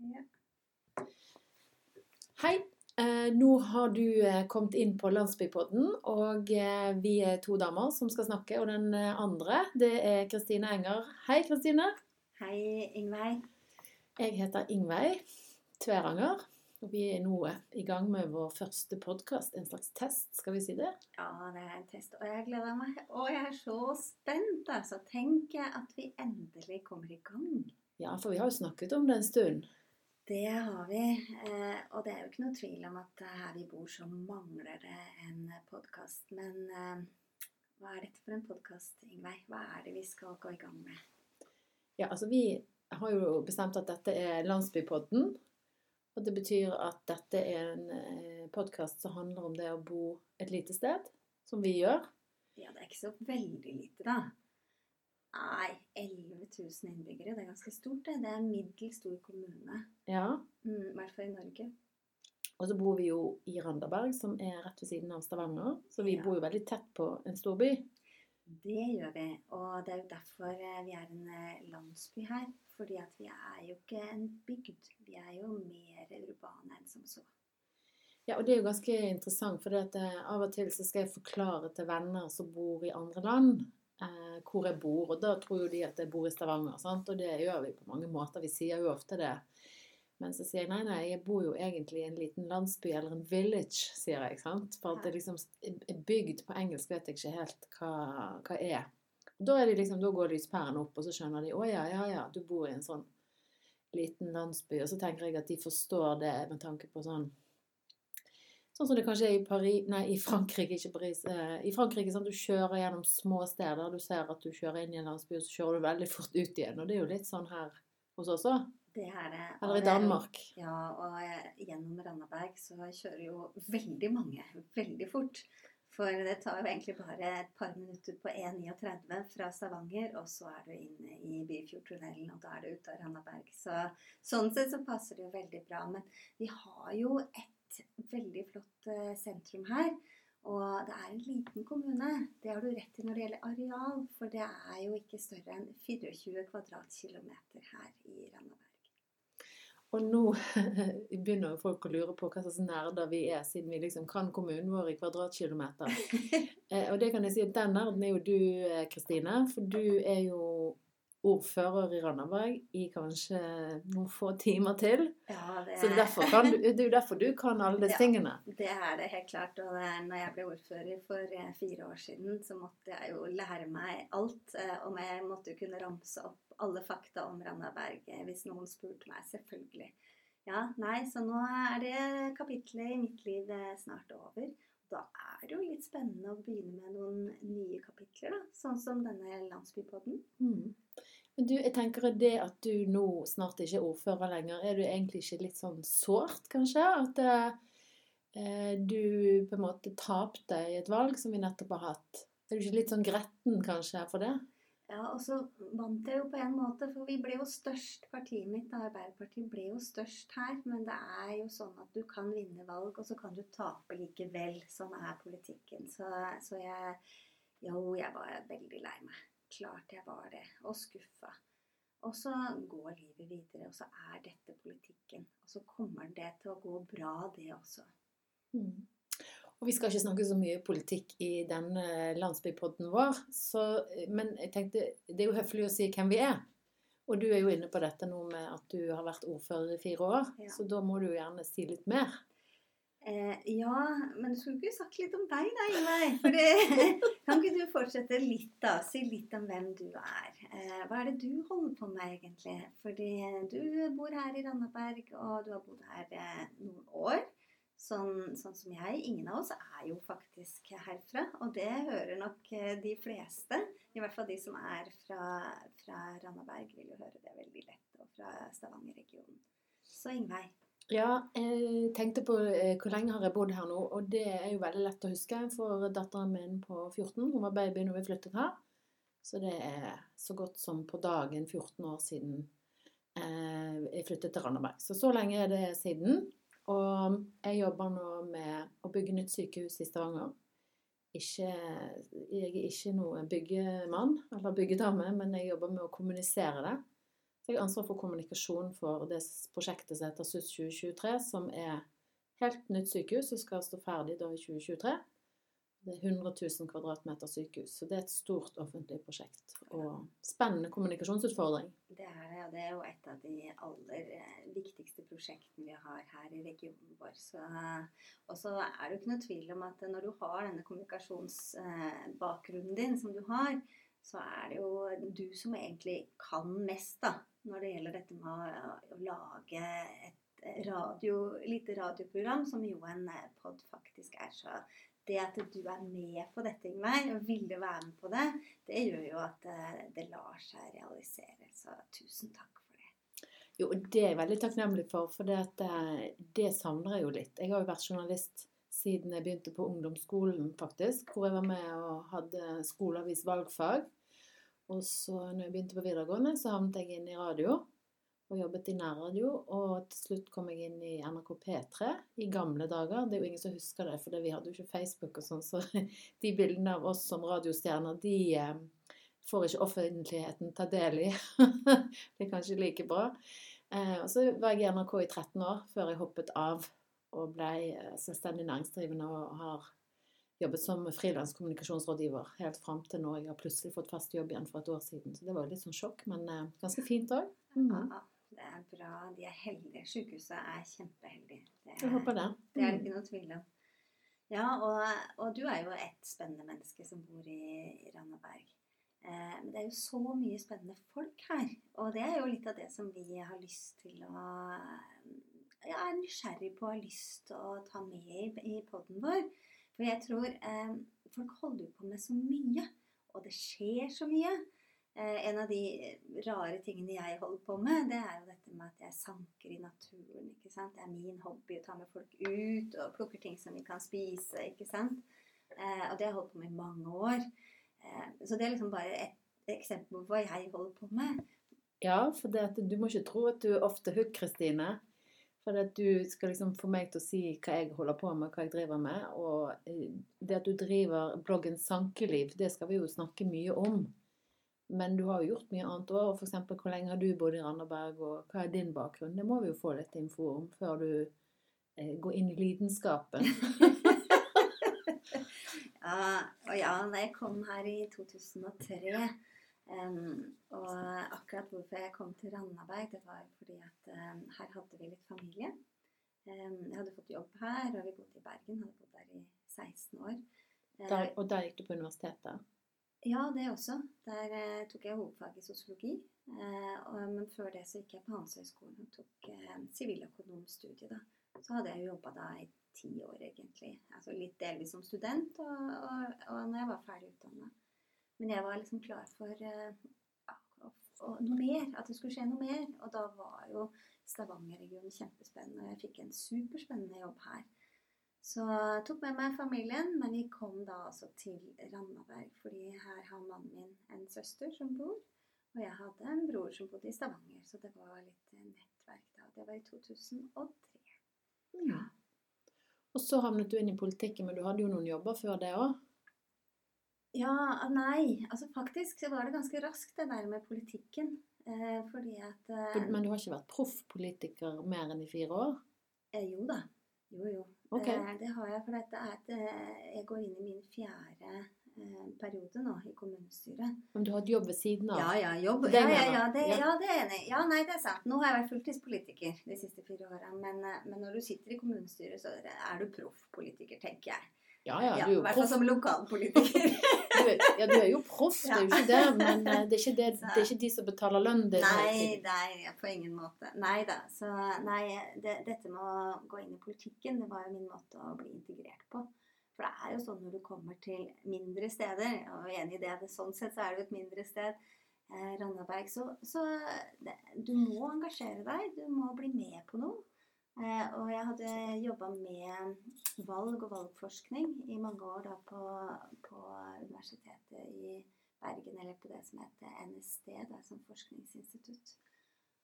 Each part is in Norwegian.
Ja. Hei. Eh, nå har du eh, kommet inn på Landsbypodden, og eh, vi er to damer som skal snakke. Og den andre, det er Kristine Enger. Hei, Kristine. Hei, Ingveig. Jeg heter Ingveig Tveranger. Og vi er nå i gang med vår første podkast. En slags test, skal vi si det? Ja, det er en test, og jeg gleder meg. Og jeg er så spent, altså. Tenk at vi endelig kommer i gang. Ja, for vi har jo snakket om det en stund. Det har vi. Eh, og det er jo ikke noe tvil om at her vi bor, så mangler det en podkast. Men eh, hva er dette for en podkast, Ingveig? Hva er det vi skal gå i gang med? Ja, altså vi har jo bestemt at dette er Landsbypodden. Og det betyr at dette er en eh, podkast som handler om det å bo et lite sted, som vi gjør. Ja, det er ikke så veldig lite, da. Nei, 11 000 innbyggere. Det er ganske stort, det. Det er en middels stor kommune. Ja. Mm, I hvert fall i Norge. Og så bor vi jo i Randaberg, som er rett ved siden av Stavanger. Så vi Ja. bor jo veldig tett på en storby. Det gjør vi, og det er jo derfor eh, vi er en eh, landsby her. Fordi at vi er jo ikke en bygd. Vi er jo mer urbane enn som så. Ja, og det er jo ganske interessant, for av og til så skal jeg forklare til venner som bor i andre land, eh, hvor jeg bor. Og da tror jo de at jeg bor i Stavanger, sant? og det gjør vi på mange måter. Vi sier jo ofte det. Men så sier jeg nei, nei, jeg bor jo egentlig i en liten landsby, eller en village, sier jeg. sant? For at det liksom er bygd på engelsk, vet jeg ikke helt hva, hva er. Da, er liksom, da går lyspæren opp, og så skjønner de å ja, ja, ja, du bor i en sånn liten landsby. Og så tenker jeg at de forstår det med tanke på sånn Sånn som det kanskje er i, Paris, nei, i Frankrike, ikke Paris. Eh, I Frankrike sånn, du kjører gjennom små steder. Du ser at du kjører inn i en landsby, og så kjører du veldig fort ut igjen. Og det er jo litt sånn her hos oss òg. Er. Eller i Danmark. Ja, og gjennom Randaberg så kjører jo veldig mange veldig fort. For det tar jo egentlig bare et par minutter på E39 fra Stavanger, og så er du inne i Byfjordtunnelen, og da er du ute av Randaberg. Så sånn sett så passer det jo veldig bra. Men vi har jo et veldig flott eh, sentrum her. Og det er en liten kommune. Det har du rett i når det gjelder areal, for det er jo ikke større enn 24 kvadratkilometer her i Randaberg. Og nå begynner folk å lure på hva slags nerder vi er, siden vi liksom kan kommunen vår i kvadratkilometer. Eh, og det kan jeg si at den nerden er jo du, eh, Kristine. For du er jo ordfører i Randaberg i kanskje noen få timer til. Ja, det Så er, derfor kan du, det er jo derfor du kan alle disse Ja. tingene. Det er det helt klart. Og det når jeg ble ordfører for eh, fire år siden, så måtte jeg jo lære meg alt. eh, Og jeg måtte jo kunne ramse opp alle fakta om Randaberg eh, hvis noen spurte meg. Selvfølgelig. Ja, nei, så nå er det kapitlet i mitt liv snart over. Da er det jo litt spennende å begynne med noen nye kapitler, da. Sånn som denne landsbypodden. Mm. Men du, jeg tenker at det at du nå snart ikke er ordfører lenger, er du egentlig ikke litt sånn sårt, kanskje? At eh, du på en måte tapte i et valg som vi nettopp har hatt. Er du ikke litt sånn gretten kanskje for det? Ja, og så vant jeg jo på en måte, for vi ble jo størst. Partiet mitt, Arbeiderpartiet, ble jo størst her. Men det er jo sånn at du kan vinne valg, og så kan du tape likevel. Sånn er politikken. Så, så jeg Jo, jeg var veldig lei meg. Klart jeg var det. Og skuffa. Og så går livet videre, og så er dette politikken. Og så kommer det til å gå bra, det også. Mm. Og vi skal ikke snakke så mye politikk i denne landsbypodden vår, så, men jeg tenkte det er jo høflig å si hvem vi er. Og du er jo inne på dette nå med at du har vært ordfører i fire år, Ja. så da må du gjerne si litt mer. Eh, ja, men du skulle ikke sagt litt om deg da, Ingveig? For kan ikke du fortsette litt, da? Si litt om hvem du er. Eh, hva er det du holder på med, egentlig? Fordi du bor her i Randaberg, og du har bodd her eh, noen år. Sånn, sånn som jeg. Ingen av oss er jo faktisk herfra. Og det hører nok eh, de fleste. I hvert fall de som er fra, fra Randaberg, vil jo høre det veldig lett. Og fra Stavanger-regionen. Så Ingveig. Ja, jeg tenkte på eh, hvor lenge har jeg bodd her nå, og det er jo veldig lett å huske for datteren min på 14. Hun var baby når vi flyttet her. Så det er så godt som på dagen 14 år siden eh, jeg flyttet til Randaberg. Så så lenge er det siden. Og jeg jobber nå med å bygge nytt sykehus i Stavanger. Ikke, jeg er ikke noen byggemann eller byggedame, men jeg jobber med å kommunisere det. Jeg har ansvar for kommunikasjon for det prosjektet som heter SUS 2023, som er helt nytt sykehus og skal stå ferdig da i 2023. Det er 100 000 kvadratmeter sykehus, så det er et stort offentlig prosjekt. Og spennende kommunikasjonsutfordring. Det er ja, det er jo et av de aller eh, viktigste prosjektene vi har her i regionen vår. Og så er det jo ikke noe tvil om at når du har denne kommunikasjonsbakgrunnen din som du har, så er det jo du som egentlig kan mest da, når det gjelder dette med å, lage et radio, lite radioprogram, som jo en pod faktisk er. Så det at du er med på dette, Ingveig, og ville være med på det, det gjør jo at eh, det lar seg realisere. Så tusen takk for det. Jo, det er jeg veldig takknemlig for, for det, at, eh, det savner jeg jo litt. Jeg har jo vært journalist siden jeg begynte på ungdomsskolen, faktisk. Hvor jeg var med og hadde skoleavis valgfag. Og så når jeg begynte på videregående, så havnet jeg inn i radio og jobbet i nærradio. Og til slutt kom jeg inn i NRK P3 i gamle dager. Det er jo ingen som husker det, for vi hadde jo ikke Facebook og sånn, så de bildene av oss som radiostjerner, de eh, får ikke offentligheten ta del i. det er kanskje like bra. Eh, og så var jeg i NRK i 13 år før jeg hoppet av og ble eh, selvstendig næringsdrivende og har jobbet som frilanskommunikasjonsrådgiver helt fram til nå. Jeg har plutselig fått fast jobb igjen for et år siden, så det var jo litt sånn sjokk, men ganske fint òg. Mm. Det er bra. De er heldige. Sykehuset er kjempeheldige. Det, jeg håper det. Det er det ikke noe tvil om. Ja, og, og, du er jo et spennende menneske som bor i, Randaberg. Eh, men det er jo så mye spennende folk her. Og det er jo litt av det som vi har lyst til å Jeg er nysgjerrig på og har lyst til å ta med i, i poden vår. For jeg tror eh, folk holder på med så mye. Og det skjer så mye. Eh, en av de rare tingene jeg holder på med, det er jo dette med at jeg sanker i naturen. ikke sant? Det er min hobby å ta med folk ut og plukke ting som vi kan spise. ikke sant? Eh, og det har jeg holdt på med i mange år. Eh, så det er liksom bare et eksempel på hva jeg holder på med. Ja, for du må ikke tro at du ofte hook, Kristine. For at du skal liksom få meg til å si hva jeg holder på med, hva jeg driver med. Og det at du driver bloggen Sankeliv, det skal vi jo snakke mye om. Men du har jo gjort mye annet òg. F.eks. hvor lenge har du bodd i Randaberg, og hva er din bakgrunn? Det må vi jo få litt info om før du eh, går inn i lidenskapen. ja, og ja, da jeg kom her i 2003 um, Og akkurat hvorfor jeg kom til Randaberg, det var fordi at um, her hadde vi litt familie. Um, jeg hadde fått jobb her, og vi bodde i Bergen. Hadde bodd der i 16 år. Der, og der gikk du på universitetet? Ja, det også. Der uh, tok jeg hovedfag i sosiologi. Uh, og, men før det så gikk jeg på Handelshøyskolen og tok eh, siviløkonomstudiet. da. så hadde jeg jobba da i ti år, egentlig. Altså litt delvis som student og, og, og når jeg var ferdig utdanna. Men jeg var liksom klar for eh, ja, noe mer. At det skulle skje noe mer. Og da var jo Stavanger-regionen kjempespennende. Og jeg fikk en superspennende jobb her. Så jeg tok med meg familien, men vi kom da altså til Randaberg. Fordi her har mannen min en søster som bor, og jeg hadde en bror som bodde i Stavanger. Så det var litt nettverk da. Det var i 2003. Ja. Og så havnet du inn i politikken, men du hadde jo noen jobber før det òg? Ja, nei. Altså faktisk så var det ganske raskt det der med politikken. Eh, fordi at eh, Men du har ikke vært proffpolitiker mer enn i fire år? Eh, jo da. Jo, jo. Okay. Eh, det har jeg, for dette er at eh, jeg går inn i min fjerde eh, periode nå i kommunestyret. Men du har hatt jobb ved siden av? Ja, ja. jobb. Ja, ja, ja, det, ja, det er enig. Ja, nei, det er sant. Nå har jeg vært fulltidspolitiker de siste fire åra. Men, men, når du sitter i kommunestyret, så er du proffpolitiker, tenker jeg. Ja, ja, du er jo I hvert fall som lokalpolitiker. ja, du er jo proff, det er jo ikke det. Men det er ikke, det, det er ikke de som betaler lønnen din. Nei, nei, på ingen måte. Nei da. Så nei, det, dette med å gå inn i politikken, det var jo min måte å bli integrert på. For det er jo sånn når du kommer til mindre steder, og enig i det, det sånn sett så er det jo et mindre sted, eh, Randaberg, så, så det, du må engasjere deg. Du må bli med på noe. Eh, og jeg hadde jobba med valg og valgforskning i mange år da på, på, Universitetet i Bergen, eller på det som heter NSD, er som forskningsinstitutt.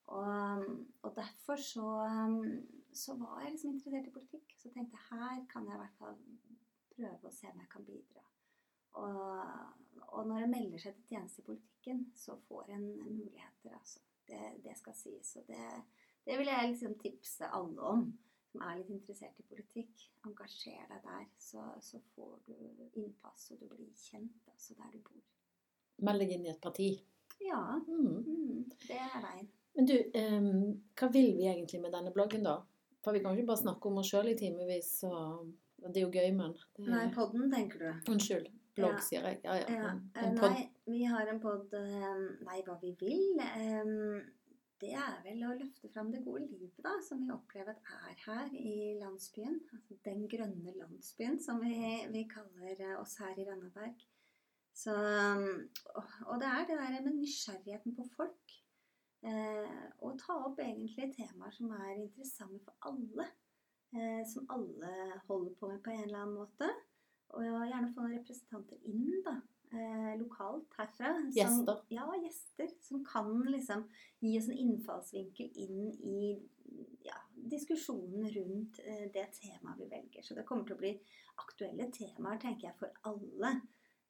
Og, og derfor så, så, var jeg liksom interessert i politikk. Så tenkte jeg her kan jeg i hvert fall prøve å se om jeg kan bidra. Og, og når en melder seg til tjeneste i politikken, så får en muligheter, altså. Det, det skal sies. Og det, det vil jeg liksom tipse alle om som er litt interessert i politikk. Engasjer deg der, så, så får du innpass, og du blir kjent altså der du bor. Meld deg inn i et parti. Ja, Mm. mm, det er veien. Men du, em, hva vil vi egentlig med denne bloggen, da? For vi kan ikke bare snakke om oss sjøl i timevis, og og det er jo gøy, men det, Nei, podden, tenker du. Unnskyld. Blogg, Ja. sier jeg. Ja, ja. Ja, En, eh, nei, vi har en pod Nei, hva vi vil? em, det er vel å løfte fram det gode livet, da, som vi opplever er her i landsbyen. Altså den grønne landsbyen, som vi, vi kaller eh, oss her i Randaberg. Så, og- det er det der med nysgjerrigheten på folk. Eh, og ta opp egentlig temaer som er interessante for alle. Eh, som alle holder på med på en eller annen måte. Og gjerne få noen representanter inn, da. Eh, lokalt herfra. Som, Gjester. Ja, gjester. Som kan liksom gi oss en innfallsvinkel inn i ja, diskusjonen rundt eh, det temaet vi velger. Så det kommer til å bli aktuelle temaer, tenker jeg, for alle.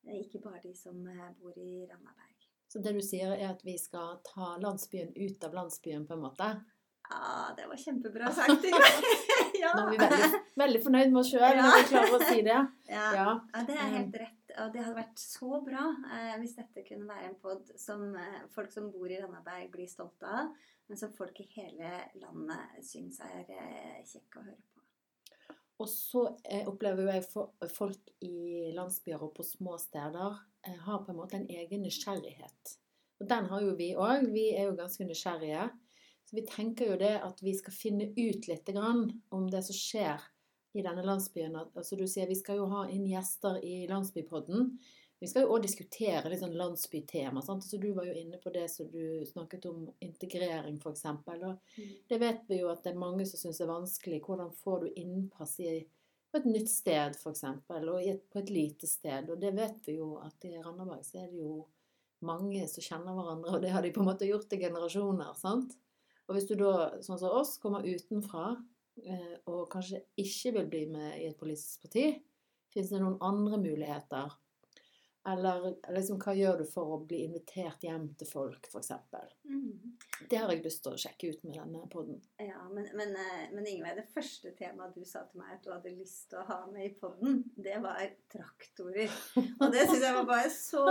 Eh, ikke bare de som eh, bor i Randaberg. Så det du sier, er at vi skal ta landsbyen ut av landsbyen, på en måte? Ja, det var kjempebra sagt. Ja. Nå er vi veldig, veldig fornøyd med oss sjøl Ja. når vi klarer å si det. Ja. Ja. Ja, det er helt rett. Og det hadde vært så bra eh, hvis dette kunne være en pod som eh, folk som bor i Randaberg blir stolte av, men som folk i hele landet syns er eh, kjekk å høre på. Og så eh, opplever jo jeg for, folk i landsbyer og på små steder eh, har på en måte en egen nysgjerrighet. Og den har jo vi òg. Vi er jo ganske nysgjerrige. Så vi tenker jo det at vi skal finne ut litt grann om det som skjer i denne landsbyen. Altså du sier vi skal jo ha inn gjester i landsbypodden. Vi skal jo òg diskutere litt sånn landsbytema. Sant? Så du var jo inne på det som du snakket om integrering, f.eks. Og det vet vi jo at det er mange som syns er vanskelig. Hvordan får du innpass i, på et nytt sted, f.eks., og et, på et lite sted. Og det vet vi jo at i Randaberg så er det jo mange som kjenner hverandre, og det har de på en måte gjort i generasjoner. sant? Og hvis du da, sånn som oss, kommer utenfra og kanskje ikke vil bli med i et politisk parti, fins det noen andre muligheter? Eller liksom, hva gjør du for å bli invitert hjem til folk, f.eks.? Mm. Det har jeg lyst til å sjekke ut med denne podden. Ja, men, men, eh, men Ingveig, det første temaet du sa til meg at du hadde lyst til å ha med i podden, det var traktorer. Og det syns jeg var bare så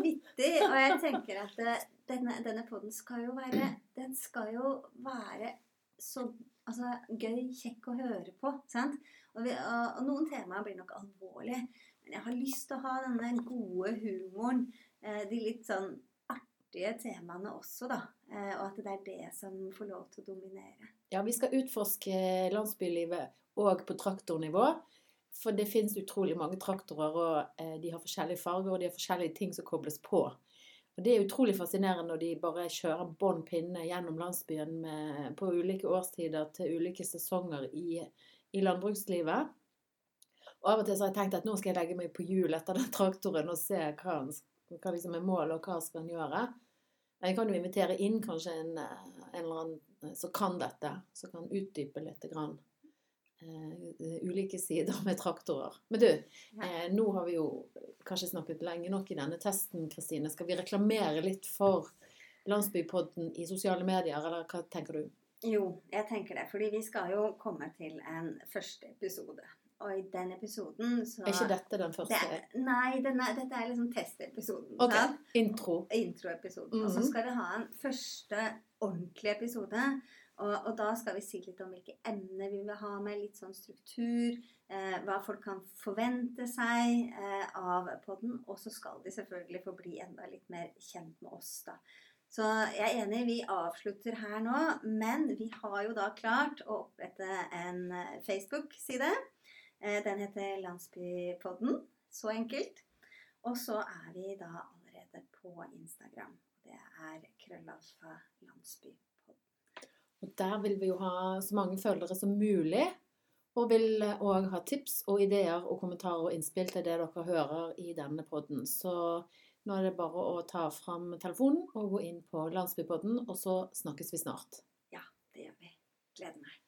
vittig. Og jeg tenker at denne, denne podden skal jo være Den skal jo være så altså, gøy, kjekk å høre på. Sant? Og, vi, og, og noen temaer blir nok alvorlige. Men jeg har lyst til å ha denne gode humoren. Eh, de litt sånn artige temaene også, da. Eh, og at det er det som får lov til å dominere. Ja, vi skal utforske landsbylivet òg på traktornivå. For det finnes utrolig mange traktorer, og eh, de har forskjellige farger, og de har forskjellige ting som kobles på. Og Det er utrolig fascinerende når de bare kjører bånn pinne gjennom landsbyen med, på ulike årstider til ulike sesonger i, i landbrukslivet. Og Av og til så har jeg tenkt at nå skal jeg legge meg på hjul etter den traktoren og se hva, han, hva liksom er målet, og hva skal han gjøre. Jeg kan jo invitere inn kanskje en, en eller annen som kan dette, som kan utdype litt grann, ulike sider med traktorer. Men du, Ja. eh, nå har vi jo kanskje snakket lenge nok i denne testen, Kristine. Skal vi reklamere litt for Landsbypodden i sosiale medier, eller hva tenker du? Jo, jeg tenker det. Fordi vi skal jo komme til en første episode. Og i den episoden så Er ikke dette den første Det, Nei, denne, dette er liksom testepisoden. Ok, sant? intro? Introepisoden. Og så Mhm. skal vi ha en første ordentlig episode. Og, og da skal vi si litt om hvilke emner vi vil ha med, litt sånn struktur. Eh, hva folk kan forvente seg eh, av podden. Og så skal de selvfølgelig få bli enda litt mer kjent med oss, da. Så jeg er enig, vi avslutter her nå. Men vi har jo da klart å opprette en eh, Facebook-side. Eh, den heter Landsbypodden. Så enkelt. Og så er vi da allerede på Instagram. Det er krøllalfa landsbypodden. Og Der vil vi jo ha så mange følgere som mulig. Og vil òg ha tips og ideer og kommentarer og innspill til det dere hører i denne podden. Så nå er det bare å ta fram telefonen og gå inn på Landsbypodden, og så snakkes vi snart. Ja, det gjør vi. Gleder meg.